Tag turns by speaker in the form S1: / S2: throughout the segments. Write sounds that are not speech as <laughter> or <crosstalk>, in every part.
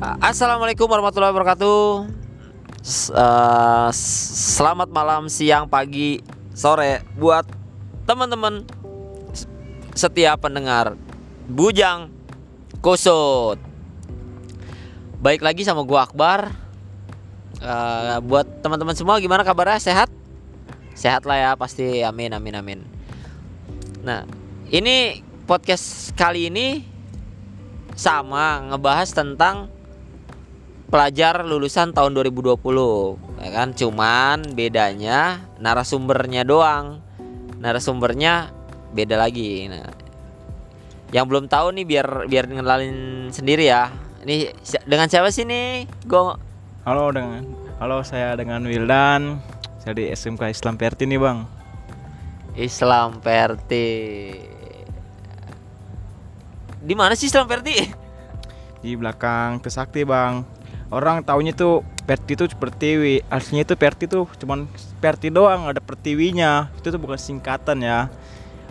S1: Assalamualaikum warahmatullahi wabarakatuh. S- eh, selamat malam, siang, pagi, sore buat teman-teman setiap pendengar Bujang Kusut. Baik lagi sama gua Akbar. Eh, buat teman-teman semua gimana kabarnya? Sehat? Sehat lah ya pasti. Amin amin amin. Nah, ini podcast kali ini sama ngebahas tentang pelajar lulusan tahun 2020 ya kan? Cuman bedanya narasumbernya doang. Narasumbernya beda lagi. Nah yang belum tahu nih biar biar ngenalin sendiri ya. Ini dengan siapa sih nih? Gue
S2: Halo dengan halo saya dengan Wildan. Saya di SMK Islam Perti nih, Bang.
S1: Islam Perti. Di mana sih Islam Perti?
S2: Di belakang Kesakti, Bang. Orang taunya tuh Perti tuh Pertiwi. Aslinya itu Perti tuh cuman Perti doang, ada Pertiwinya. Itu tuh bukan singkatan ya.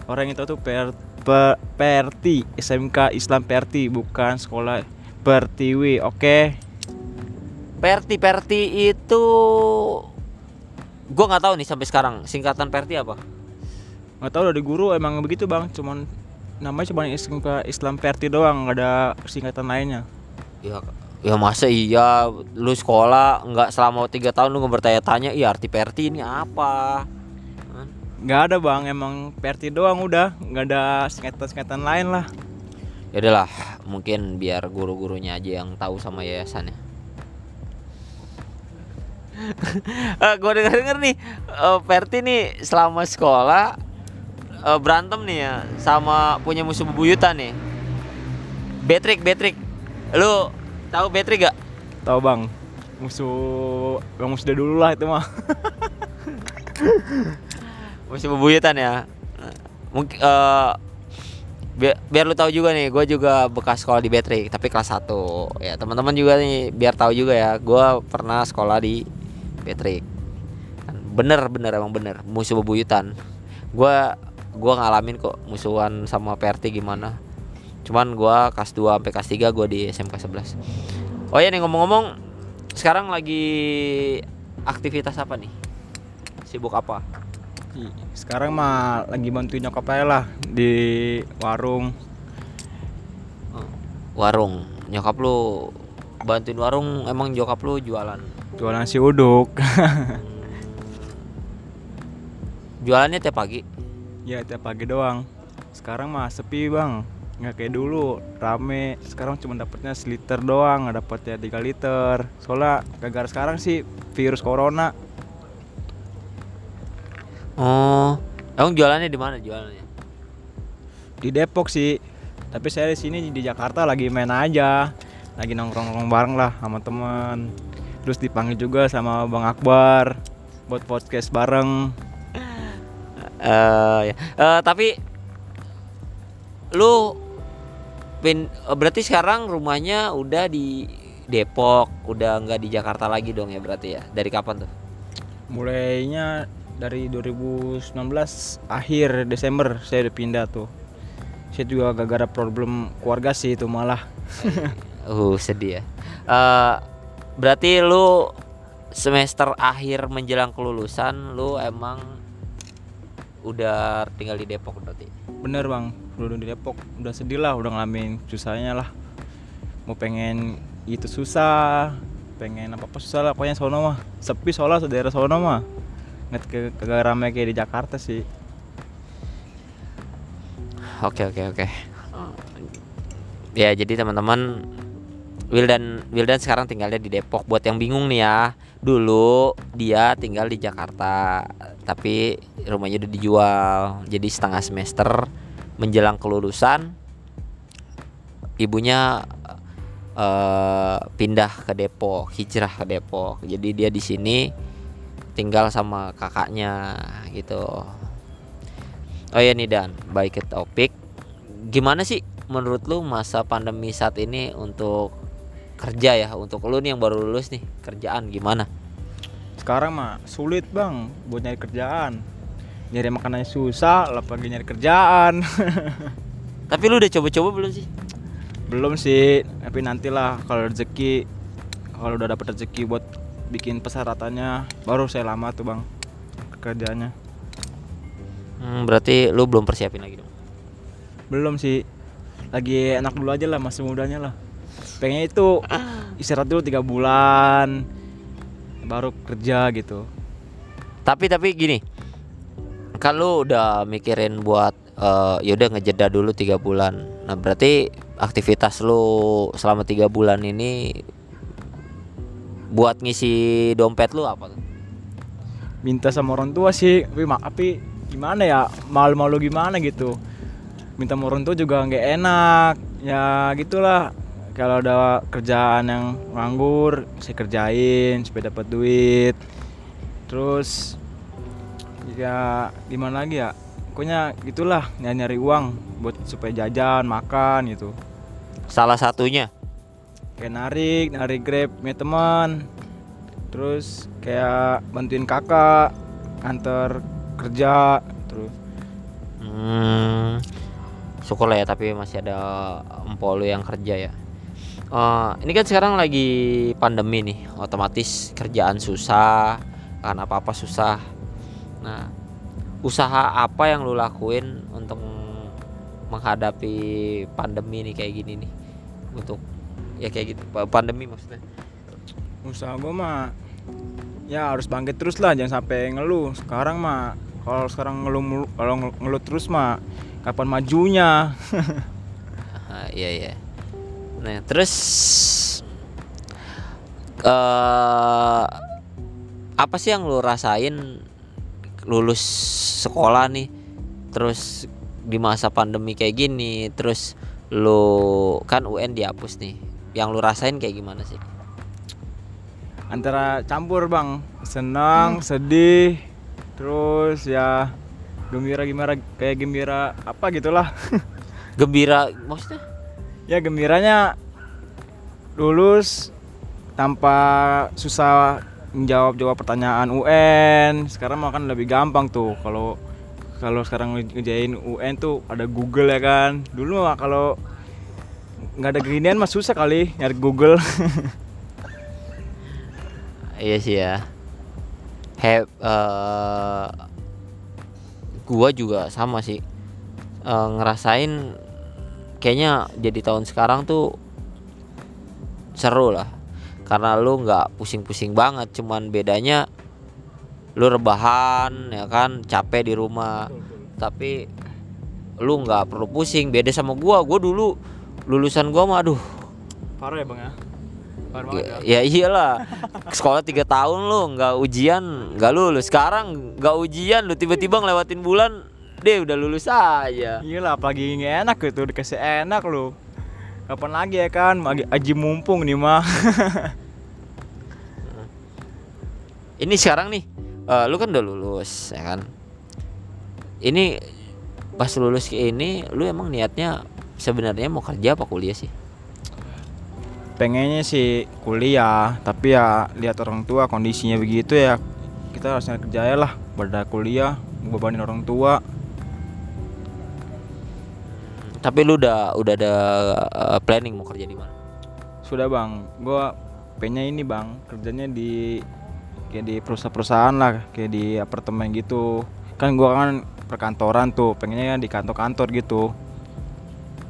S2: Orang itu tuh per, pe- Perti, SMK Islam Perti, bukan sekolah Pertiwi. Oke.
S1: Perti Perti itu gue nggak tahu nih sampai sekarang singkatan Perti apa
S2: nggak tahu dari guru emang begitu bang cuman namanya cuma SMK Islam Perti doang nggak ada singkatan lainnya
S1: Ya, ya masa iya lu sekolah nggak selama tiga tahun lu nggak bertanya-tanya iya arti perti ini apa?
S2: Nggak ada bang emang Perti doang udah nggak ada singkatan lain lah
S1: Ya udahlah, mungkin biar guru-gurunya aja yang tahu sama yayasannya. <laughs> eh, gue denger denger nih, eh, Perti nih selama sekolah eh, berantem nih ya sama punya musuh bebuyutan nih. Betrik, Betrik, lu tahu Betrik gak?
S2: tahu bang. Musuh bang musuh dulu lah itu mah. <laughs>
S1: Musim bebuyutan ya. Mungkin eh biar, biar lu tahu juga nih gue juga bekas sekolah di Betrik tapi kelas 1 ya teman-teman juga nih biar tahu juga ya gue pernah sekolah di Betrik bener bener emang bener. Musuh bebuyutan. Gue gua ngalamin kok musuhan sama PRT gimana cuman gua kelas 2 sampai kelas 3 gue di SMK 11 oh ya nih ngomong-ngomong sekarang lagi aktivitas apa nih? Sibuk apa?
S2: Sekarang mah lagi bantuin nyokap aja lah di warung.
S1: Warung. Nyokap lu bantuin warung emang nyokap lu jualan?
S2: Jualan nasi uduk. <laughs>
S1: Jualannya tiap pagi?
S2: Ya tiap pagi doang. Sekarang mah sepi bang nggak kayak dulu rame. Sekarang cuma dapatnya seliter doang nggak dapatnya 3 liter. Soalnya gara-gara sekarang sih virus corona.
S1: Oh emang jualannya di mana jualannya?
S2: Di Depok sih. Tapi saya di sini di Jakarta lagi main aja. Lagi nongkrong-nongkrong bareng lah sama temen terus dipanggil juga sama Bang Akbar buat podcast bareng.
S1: Eh ya. Eh, tapi lu pin eh, berarti sekarang rumahnya udah di Depok udah nggak di Jakarta lagi dong ya berarti ya? Dari kapan tuh?
S2: Mulainya dari 2019 akhir Desember saya udah pindah tuh. Saya juga gara-gara problem keluarga sih itu malah. <laughs>
S1: Uh sedih ya. Eh, berarti lu semester akhir menjelang kelulusan lu emang udah tinggal di Depok berarti?
S2: Bener bang udah di Depok udah sedih lah udah ngalamin susahnya lah mau pengen itu susah pengen apa apa susah lah pokoknya sono mah sepi soalnya daerah sono mah nggak ke kagak kayak di Jakarta sih
S1: Oke oke oke. Ya jadi teman-teman Wildan Wildan sekarang tinggalnya di Depok. Buat yang bingung nih ya, dulu dia tinggal di Jakarta, tapi rumahnya udah dijual. Jadi setengah semester menjelang kelulusan, ibunya eh, pindah ke Depok, hijrah ke Depok. Jadi dia di sini tinggal sama kakaknya gitu. Oh ya nih Dan, baik ke topik. Gimana sih menurut lu masa pandemi saat ini untuk kerja ya? Untuk lu nih yang baru lulus nih, kerjaan gimana?
S2: sekarang mah sulit bang buat nyari kerjaan nyari makanannya susah apalagi nyari kerjaan <laughs>
S1: Tapi lu udah coba-coba belum sih?
S2: belum sih tapi nantilah kalau rezeki kalau udah dapet rezeki buat bikin persyaratannya baru saya lama tuh bang kerjanya
S1: Hmm, berarti lu belum persiapin lagi dong.
S2: belum sih lagi enak dulu aja lah masih mudanya lah pengennya itu <coughs> istirahat dulu tiga bulan baru kerja gitu
S1: Tapi tapi gini, kalau udah mikirin buat eh yaudah ngejeda dulu tiga bulan. Nah berarti aktivitas lu selama tiga bulan ini buat ngisi dompet lu apa
S2: minta sama orang tua sih. Tapi ma- tapi gimana ya? Malu-malu gimana gitu? Minta sama orang tua juga nggak enak. Ya gitulah. Kalau ada kerjaan yang nganggur saya kerjain supaya dapat duit. Terus ya gimana lagi ya? Pokoknya gitulah nyari nyari uang buat supaya jajan makan gitu.
S1: Salah satunya?
S2: Kayak narik narik grab punya teman. Terus kayak bantuin kakak antar kerja terus.
S1: Hmm, syukur lah ya tapi masih ada empol lu yang kerja ya. Eh, ini kan sekarang lagi pandemi nih, otomatis kerjaan susah, kan apa apa susah. Nah, usaha apa yang lu lakuin untuk menghadapi pandemi nih kayak gini nih? Untuk ya kayak gitu, pa- pandemi maksudnya.
S2: usaha gue mah ya harus bangkit terus lah jangan sampai ngeluh sekarang mah kalau sekarang ngeluh kalau ngel- ngeluh terus mah kapan majunya <laughs>
S1: Ah, iya iya. Nah terus eh apa sih yang lu rasain lulus sekolah nih, terus di masa pandemi kayak gini, terus lu kan UN dihapus nih, yang lu rasain kayak gimana sih?
S2: antara campur bang senang sedih terus ya gembira gimana kayak gembira apa gitulah <laughs>
S1: Gembira maksudnya?
S2: ya gembiranya lulus tanpa susah menjawab jawab pertanyaan UN sekarang mah kan lebih gampang tuh. Kalau kalau sekarang ngejain UN tuh ada Google ya kan. Dulu mah kalau nggak ada ginian mah susah kali nyari Google. <laughs>
S1: Iya sih ya. He, eh, gua juga sama sih. Eh, ngerasain kayaknya jadi tahun sekarang tuh seru lah karena lu nggak pusing-pusing banget cuman bedanya lu rebahan ya kan capek di rumah. Tapi lu nggak perlu pusing beda sama gua. Gua dulu lulusan gua mah aduh.
S2: Parah ya bang ya? Parah banget ya
S1: ya. iyalah. Sekolah tiga tahun lu nggak ujian nggak lulus. Sekarang nggak ujian lu tiba-tiba ngelewatin bulan deh udah lulus aja.
S2: Iya lah, apalagi nggak enak gitu, dikasih enak lu. Kapan lagi ya kan, lagi aji mumpung nih mah. <laughs>
S1: ini sekarang nih eh, lu kan udah lulus ya kan ini pas lulus ke ini lu emang niatnya sebenarnya mau kerja apa kuliah sih
S2: Pengennya sih kuliah, tapi ya lihat orang tua kondisinya begitu ya. Kita harus nyari kerja ya lah, pada kuliah, bebanin orang tua.
S1: Tapi lu udah udah ada eh, planning mau kerja di mana?
S2: Sudah bang, gua pengennya ini bang, kerjanya di kayak di perusahaan-perusahaan lah, kayak di apartemen gitu. Kan gua kan perkantoran tuh, pengennya di kantor-kantor gitu.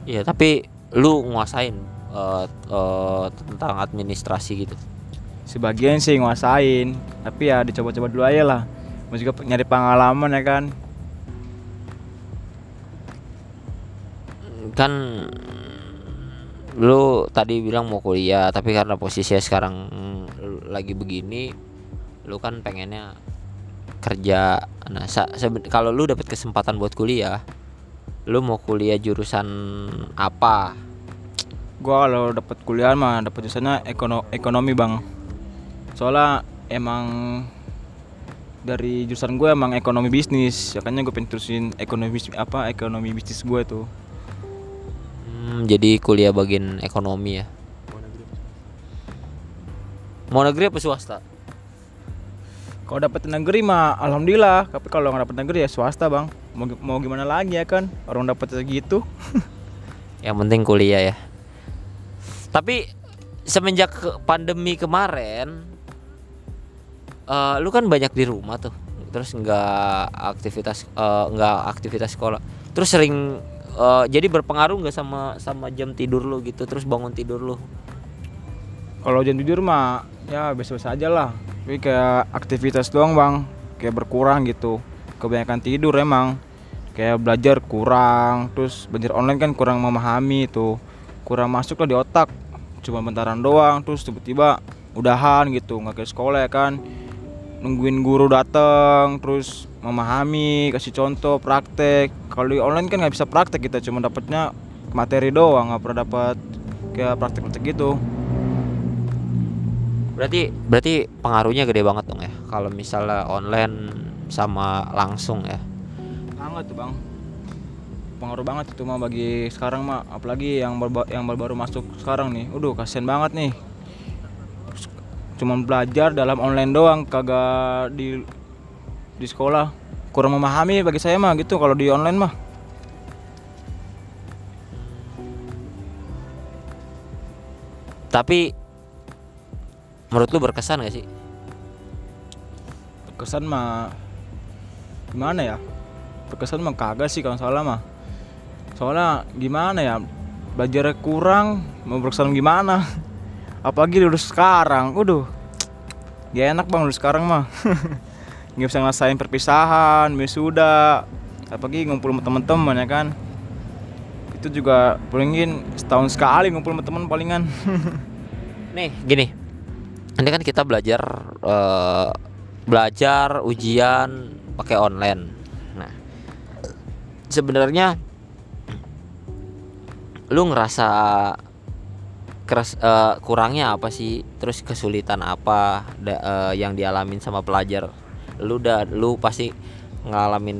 S1: iya tapi lu nguasain eh, eh, tentang administrasi gitu?
S2: Sebagian sih nguasain tapi ya dicoba-coba dulu aja lah. Mau juga nyari pengalaman ya kan
S1: kan lu tadi bilang mau kuliah tapi karena posisinya sekarang lagi begini lu kan pengennya kerja. Nah kalau lu dapet kesempatan buat kuliah lu mau kuliah jurusan apa?
S2: Gua kalau dapat kuliah mah dapat jurusannya ekono ekonomi bang. Soalnya emang dari jurusan gue emang ekonomi bisnis makanya gue pengen terusin ekonomi apa ekonomi bisnis gue tuh
S1: Hmm, jadi kuliah bagian ekonomi ya? Mau negeri apa swasta?
S2: Kalau dapat negeri mah alhamdulillah. Tapi kalau nggak dapat negeri ya swasta bang. Mau, mau gimana lagi ya kan? Orang dapat segitu. <laughs>
S1: Yang penting kuliah ya. Tapi semenjak pandemi kemarin, eh, lu kan banyak di rumah tuh, terus nggak aktivitas eh, nggak aktivitas sekolah, terus sering eh, jadi berpengaruh nggak sama sama jam tidur lu gitu, terus bangun tidur lu?
S2: Kalau jam tidur mah ya biasa-biasa aja lah. Tapi kayak aktivitas doang bang, kayak berkurang gitu. Kebanyakan tidur emang. Kayak belajar kurang, terus belajar online kan kurang memahami itu, kurang masuk lah di otak. Cuma bentaran doang, terus tiba-tiba udahan gitu, nggak kayak sekolah ya kan. Nungguin guru datang, terus memahami, kasih contoh, praktek. Kalau di online kan nggak bisa praktek kita, cuma dapatnya materi doang, nggak pernah dapat kayak praktek-praktek gitu.
S1: Berarti berarti pengaruhnya gede banget dong ya, kalau misalnya online sama langsung ya.
S2: Banget tuh bang Pengaruh banget itu mah bagi sekarang mah Apalagi yang baru, yang baru masuk sekarang nih Udah kasihan banget nih Cuman belajar dalam online doang Kagak di di sekolah. Kurang memahami bagi saya mah gitu kalau di online mah.
S1: Tapi menurut lu berkesan gak sih?
S2: Berkesan mah Gimana ya? Berkesan mah kagak sih kalau salah mah. Soalnya gimana ya Belajarnya kurang Mau berkesan gimana? <laughs> Apalagi lulus sekarang Udah Gak enak bang lulus sekarang mah <laughs> Gak bisa ngerasain perpisahan Wisuda Apalagi ngumpul sama temen-temen ya kan Itu juga palingin setahun sekali ngumpul sama temen palingan <laughs>
S1: Nih, gini. Ini kan kita belajar eh, belajar ujian pakai online. Nah, sebenarnya lu ngerasa keras eh, kurangnya apa sih? Terus kesulitan apa da- eh, yang dialamin sama pelajar? Lu udah lu pasti ngalamin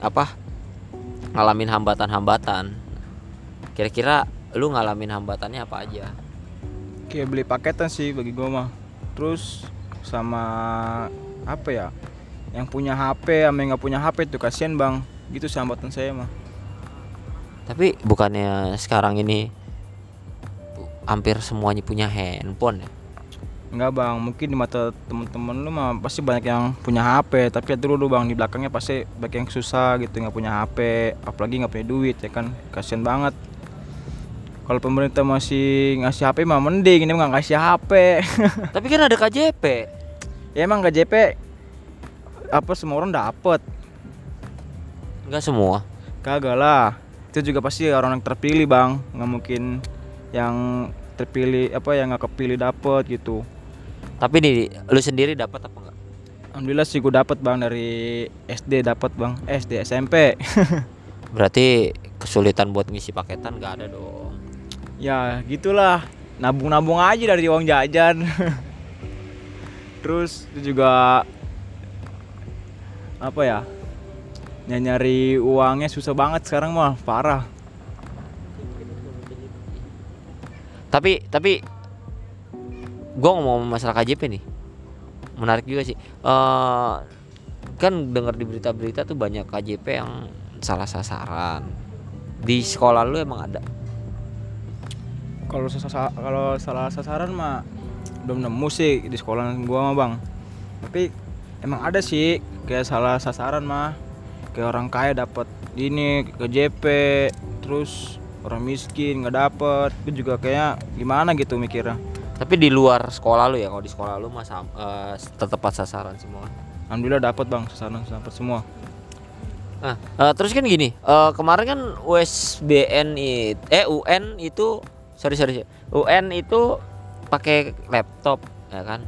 S1: apa? Ngalamin hambatan-hambatan. Kira-kira lu ngalamin hambatannya apa aja?
S2: Kayak beli paketan sih bagi gua mah Terus sama apa ya yang punya HP sama yang nggak punya HP tuh kasihan bang gitu sih hambatan saya mah
S1: Tapi bukannya sekarang ini hampir semuanya punya handphone ya?
S2: Enggak bang, mungkin di mata temen-temen lu mah pasti banyak yang punya HP Tapi ya dulu bang, di belakangnya pasti banyak yang susah gitu nggak punya HP Apalagi nggak punya duit ya kan, kasihan banget. Kalau pemerintah masih ngasih HP mah mending, ini mah nggak ngasih HP <laughs>
S1: Tapi kan ada KJP.
S2: Ya emang KJP apa semua orang dapet.
S1: Enggak semua.
S2: Kagak lah. Itu juga pasti orang yang terpilih bang. Nggak mungkin yang terpilih apa yang nggak kepilih dapet gitu
S1: Tapi nih lu sendiri dapat apa enggak?
S2: Alhamdulillah sih gue dapet bang dari SD dapet bang. Eh, SD SMP <laughs>
S1: Berarti kesulitan buat ngisi paketan nggak ada dong.
S2: ya gitulah. Nabung-nabung aja dari uang jajan. <laughs> Terus itu juga apa ya? Ny- nyari uangnya susah banget sekarang mah parah.
S1: Tapi tapi gua ngomong masalah KJP nih. Menarik juga sih. Eh kan dengar di berita-berita tuh banyak KJP yang salah sasaran. Di sekolah lu emang ada?
S2: kalau kalau salah sasaran mah belum nemu sih di sekolah gua mah bang tapi emang ada sih kayak salah sasaran mah kayak orang kaya dapat ini ke JP terus orang miskin nggak dapet itu juga kayak gimana gitu mikirnya
S1: Tapi di luar sekolah lu ya, kalau di sekolah lu mah sam- eh, tetap tepat sasaran semua.
S2: alhamdulillah dapat bang sasaran dapat semua
S1: Nah, eh, terus kan gini, eh, kemarin kan USBN it, eh UN itu sorry sorry. UN itu pakai laptop ya kan.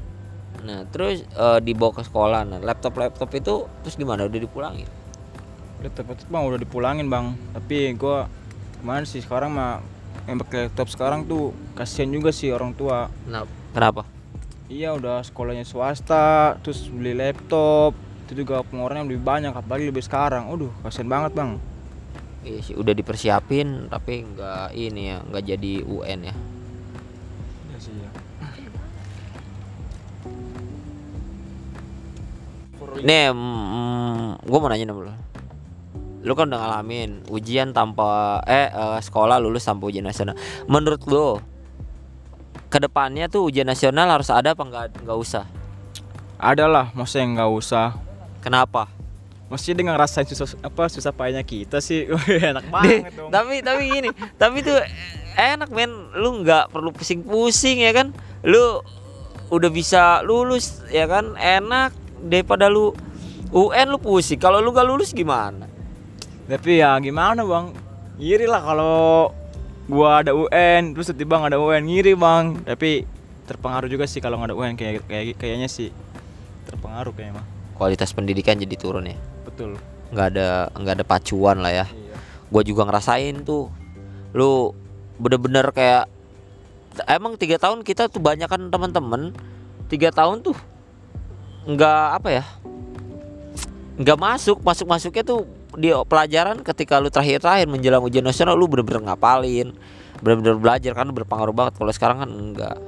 S1: Nah, terus eh, dibawa ke sekolah. Nah, laptop laptop itu terus gimana? Udah dipulangin?
S2: laptop laptop bang udah dipulangin bang tapi gua kemarin sih sekarang mah yang pakai laptop sekarang tuh kasihan juga sih orang tua
S1: kenapa?
S2: Iya udah sekolahnya swasta, terus beli laptop, itu juga pengeluarannya lebih banyak, apalagi lebih sekarang. Aduh, kasian banget bang.
S1: Iya sih, udah dipersiapin tapi nggak ini ya, nggak jadi UN ya.
S2: Iya sih ya.
S1: Nih, mm, gue mau nanya dulu. Lu kan udah ngalamin ujian tanpa eh eh, sekolah lulus tanpa ujian nasional. Menurut lu ke depannya tuh ujian nasional harus ada apa nggak nggak usah?
S2: Ada lah maksudnya nggak usah.
S1: Kenapa?
S2: Mesti dengan ngerasain susah apa susah payahnya kita sih. <laughs> Enak banget dong.
S1: tapi tapi gini tapi tuh enak men. Lu nggak perlu pusing-pusing ya kan? Lu udah bisa lulus ya kan? Enak daripada lu UN lu pusing. Kalau lu gak lulus gimana
S2: Tapi ya gimana bang? Ngiri lah kalau gua ada UN terus tiba nggak ada UN ngiri bang. Tapi terpengaruh juga sih kalau nggak ada UN kayak kayak kayaknya sih terpengaruh kayaknya mah.
S1: kualitas pendidikan jadi turun ya
S2: Betul.
S1: nggak ada nggak ada pacuan lah ya
S2: Iya.
S1: gue juga ngerasain tuh lu bener-bener kayak emang tiga tahun kita tuh banyak kan teman-teman tiga tahun tuh nggak apa ya nggak masuk masuk masuknya tuh di pelajaran ketika lu terakhir-terakhir menjelang ujian nasional lu bener-bener ngapalin. Bener-bener belajar kan berpengaruh banget. Kalau sekarang kan enggak.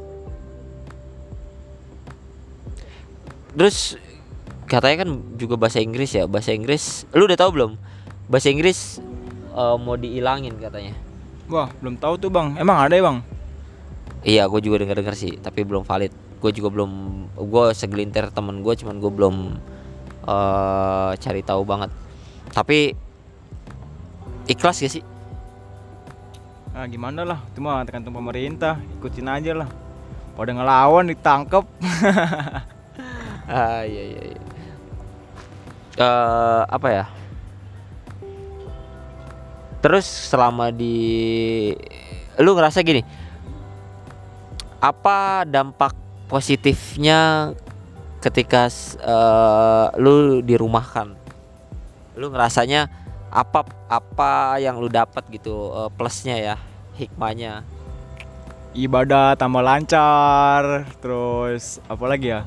S1: Terus katanya kan juga bahasa Inggris ya. Bahasa Inggris lu udah tahu belum? Bahasa Inggris eh, mau dihilangin katanya.
S2: Wah belum tahu tuh bang. Emang ada ya bang?
S1: iya gue juga dengar dengar sih tapi belum valid. Gue juga belum gue segelintir temen gue cuman gue belum eh cari tahu banget tapi ikhlas gak sih
S2: Ah gimana lah, itu mah tergantung pemerintah. Ikutin aja lah. Pada ngelawan ditangkep. <laughs>
S1: ah iya iya, iya. Eh, apa ya terus selama di lu ngerasa gini apa dampak positifnya ketika eh, lu dirumahkan lu ngerasanya apa apa yang lu dapat gitu eh, plusnya ya hikmahnya
S2: Ibadah tambah lancar. Terus apa lagi ya?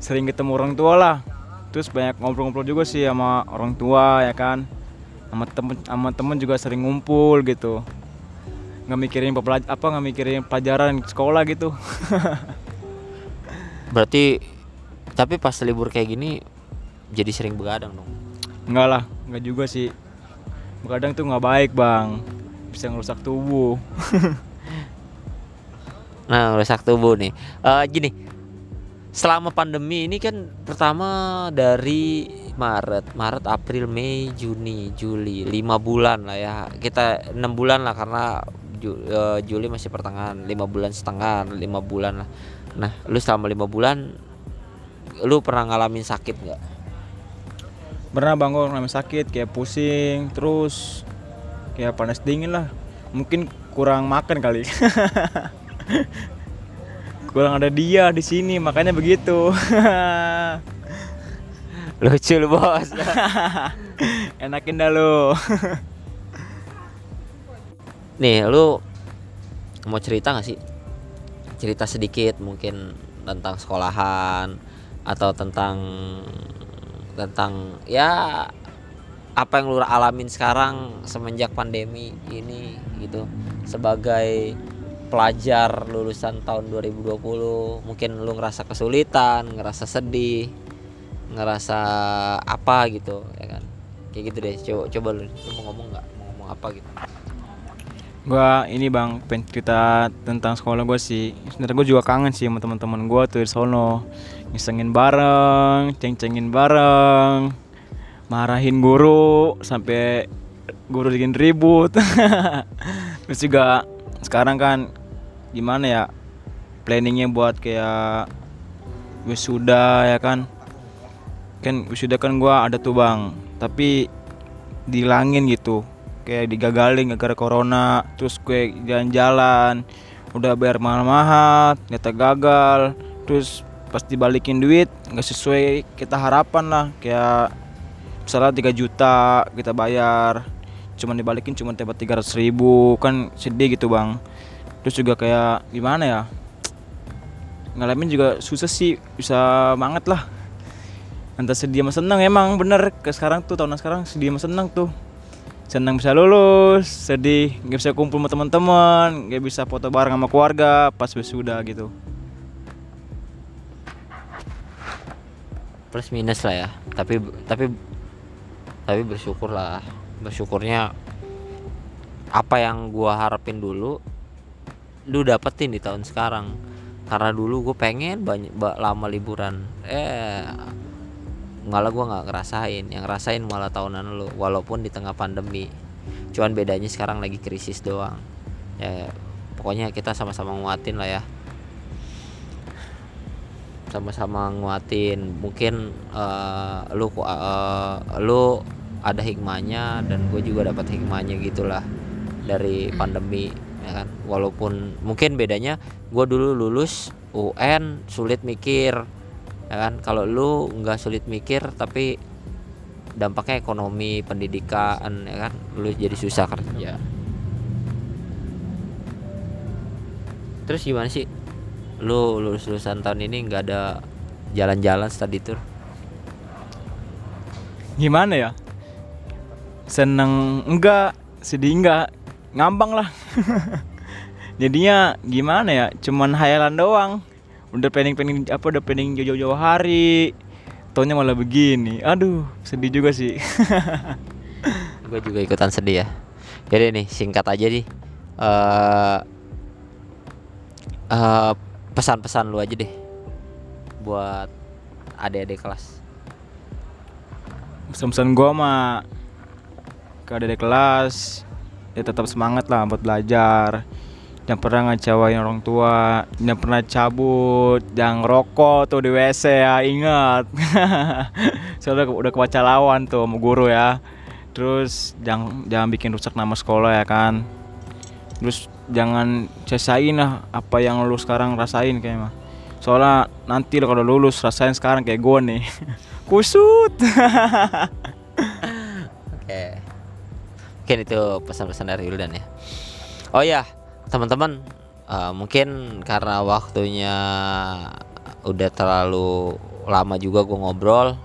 S2: Sering ketemu orang tua lah. Terus banyak ngobrol-ngobrol juga sih sama orang tua ya kan. Sama temen sama temen juga sering ngumpul gitu. Nggak mikirin pelaj apa nggak mikirin pelajaran sekolah gitu. <laughs>
S1: berarti tapi pas libur kayak gini jadi sering begadang dong
S2: Enggak lah, enggak juga sih. Kadang tuh nggak baik bang, bisa ngerusak tubuh. <laughs>
S1: Nah, rusak tubuh nih. Eh gini, selama pandemi ini kan pertama dari Maret, Maret, April, Mei, Juni, Juli, lima bulan lah ya. Kita enam bulan lah karena eh, Juli masih pertengahan, lima bulan setengah, lima bulan lah. Nah, lu selama lima bulan, lu pernah ngalamin sakit nggak?
S2: Pernah bang gue ngalamin sakit, kayak pusing, terus kayak panas dingin lah. Mungkin kurang makan kali. <laughs> kurang ada dia di sini, makanya begitu. <laughs>
S1: Lucu lu bos. <laughs>
S2: Enakin dah lu.
S1: Nih, lu mau cerita gak sih? Cerita sedikit mungkin tentang sekolahan atau tentang tentang ya apa yang lu alamin sekarang semenjak pandemi ini gitu sebagai pelajar lulusan tahun 2020 mungkin lu ngerasa kesulitan, ngerasa sedih, ngerasa apa gitu ya kan. Kayak gitu deh. Coba coba lu, lu mau ngomong nggak? Mau ngomong apa gitu?
S2: Gua ini bang pengen cerita tentang sekolah gua sih. Sebenarnya gua juga kangen sih sama teman-teman gua tuh di sono. Ngisengin bareng ceng-cengin bareng marahin guru sampai guru bikin ribut. <laughs> Terus juga sekarang kan gimana ya planningnya buat kayak wisuda ya kan. Kan wisuda kan gua ada tuh bang. Tapi dihilangin gitu kayak digagalin gara-gara corona terus gue jalan-jalan udah bayar mahal-mahal ternyata gagal terus pas dibalikin duit nggak sesuai kita harapan lah kayak misalnya 3 juta kita bayar cuman dibalikin cuma dapat 300 ribu kan sedih gitu bang. Terus juga kayak gimana ya? Ngalamin juga susah sih bisa banget lah. Antara sedih sama senang emang bener. Ke sekarang tuh tahun sekarang sedih sama senang tuh senang bisa lulus sedih nggak bisa kumpul sama teman-teman nggak bisa foto bareng sama keluarga pas wisuda gitu.
S1: Plus minus lah ya. Tapi tapi tapi bersyukur lah. Bersyukurnya apa yang gua harapin dulu lu dapetin di tahun sekarang. Karena dulu gue pengen banyak ba- lama liburan. Eh malah gua nggak ngerasain. Yang ngerasain malah tahunan lu walaupun di tengah pandemi. Cuman bedanya sekarang lagi krisis doang. Ya pokoknya kita sama-sama nguatin lah ya. Sama-sama nguatin. Mungkin eh, lu eh, lu ada hikmahnya dan gue juga dapat hikmahnya gitulah dari pandemi ya kan? Walaupun mungkin bedanya gue dulu lulus UN sulit mikir ya kan kalau lu nggak sulit mikir tapi dampaknya ekonomi pendidikan ya kan lu jadi susah kerja terus gimana sih lu lulus lulusan tahun ini nggak ada jalan-jalan study tour
S2: Gimana ya? Seneng enggak, sedih enggak, ngambang lah. <laughs> Jadinya gimana ya? Cuman hayalan doang. Udah planning-planning apa udah planning jauh-jauh hari. Taunya malah begini. Aduh, sedih juga sih. <laughs>
S1: gue juga ikutan sedih ya jadi nih singkat aja nih eh eh, pesan-pesan lu aja deh buat adik-adik kelas
S2: Pesan-pesan gua mah ke adik kelas ya tetap semangat lah buat belajar. Jangan pernah ngecewain orang tua, jangan pernah cabut, jangan rokok tuh di WC ya, ingat. <laughs> Soalnya udah kebaca lawan tuh sama guru ya. Terus jangan jangan bikin rusak nama sekolah ya kan. Terus jangan cesain lah apa yang lu sekarang rasain kayak mah. Soalnya nanti lo kalau lulus rasain sekarang kayak gue nih. <laughs> Kusut. <laughs>
S1: Oke. Mungkin itu pesan-pesan dari Wildan ya. Oh ya, teman-teman, eh, mungkin karena waktunya udah terlalu lama juga gue ngobrol.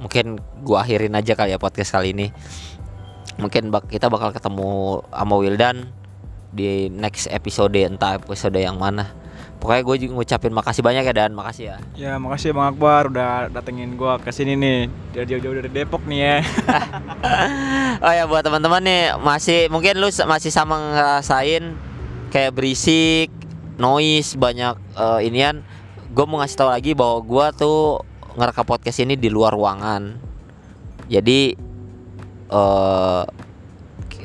S1: Mungkin gua akhirin aja kali ya podcast kali ini. Mungkin bak kita bakal ketemu sama Wildan di next episode entah episode yang mana. Pokoknya gue juga ngucapin makasih banyak ya dan makasih ya.
S2: Ya makasih Bang Akbar udah datengin gua ke sini nih dari jauh-jauh dari Depok nih ya. <laughs>
S1: Oh ya buat teman-teman nih masih mungkin lu masih sama ngerasain kayak berisik, noise banyak eh, inian. Gue mau ngasih tahu lagi bahwa gua tuh ngerekam podcast ini di luar ruangan. Jadi eh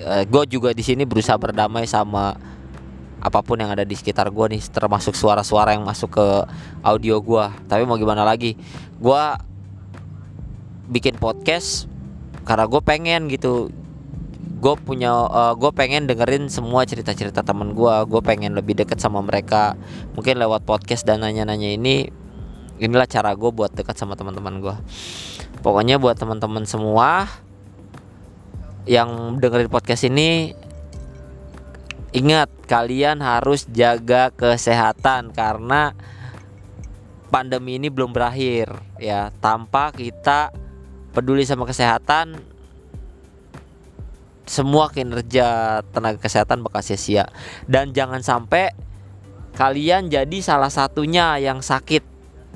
S1: gue juga di sini berusaha berdamai sama apa pun yang ada di sekitar gue nih termasuk suara-suara yang masuk ke audio gua. Tapi mau gimana lagi? Gua bikin podcast karena gue pengen gitu. Gue punya gue pengen dengerin semua cerita-cerita temen gue gue pengen lebih deket sama mereka. Mungkin lewat podcast dan nanya-nanya ini inilah cara gue buat dekat sama teman-teman gue pokoknya buat teman-teman semua yang dengerin podcast ini ingat kalian harus jaga kesehatan karena pandemi ini belum berakhir ya. Tanpa kita peduli sama kesehatan semua kinerja tenaga kesehatan bakal sia-sia. Dan jangan sampai kalian jadi salah satunya yang sakit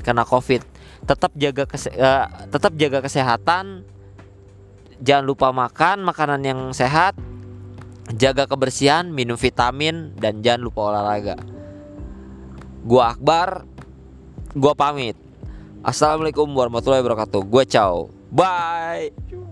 S1: kena covid. Tetap jaga eh, tetap jaga kesehatan. Jangan lupa makan makanan yang sehat jaga kebersihan minum vitamin dan jangan lupa olahraga. Gua Akbar gua pamit. Assalamualaikum warahmatullahi wabarakatuh. Gua ciao bye